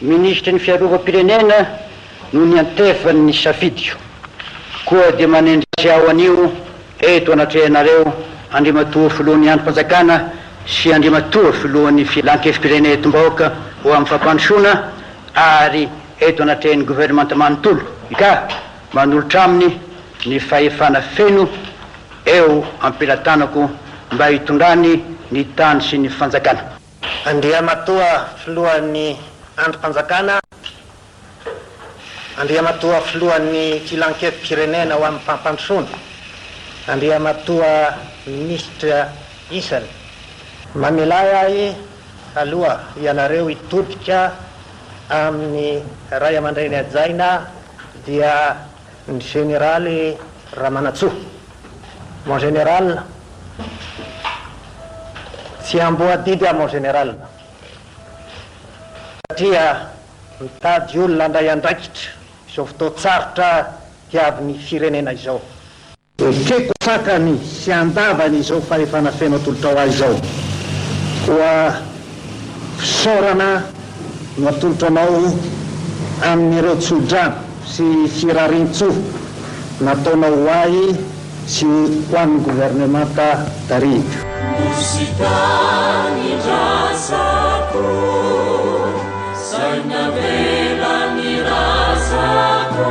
Minisitry ny Fiarovam-pirenena no niantefany ny safidiko, koa dia manendry azy aho anio eto anatrehanareo Andriamatoa Filohan'ny Andrim-panjakana sy Andriamatoa Filohan'ny Filan-kevi-pirenen'Etom-bahoaka ho amin'ny Fampandrosoana ary eto anatrehan'ny Governemanta manontolo ka manolotra aminy ny fahefana feno eo am-pelatanako mba hitondrany ny tany sy ny Fanjakana. Andriamatoa Filohan'ny Andrim-panjakana, Andriamatoa Filohan'ny Filan-kevi-pirenena ho amin'ny Fampandrosoana, Andriamatoa Minisitra isany. Mamelà ahy aloha ianareo hitodika amin'ny Ray aman-dreny hajaina dia. ny Jeneraly Ramanantsoa. Mon Général, tsy amboadidy aho mon Général, satria mitady olona handray andraikitra izao fotoan-tsarotra diavin'ny firenena izao. Ekeko fakany sy andavany izao fahefana feno atolotrao ahy izao. Koa fisaorana no atolotro anao amin'ireo tso-dra sy firarian-tsoa nataonao ho ahy sy ho an'ny governemanta tarihiko. Mosika nindrasako, saingy navelan'ny razako.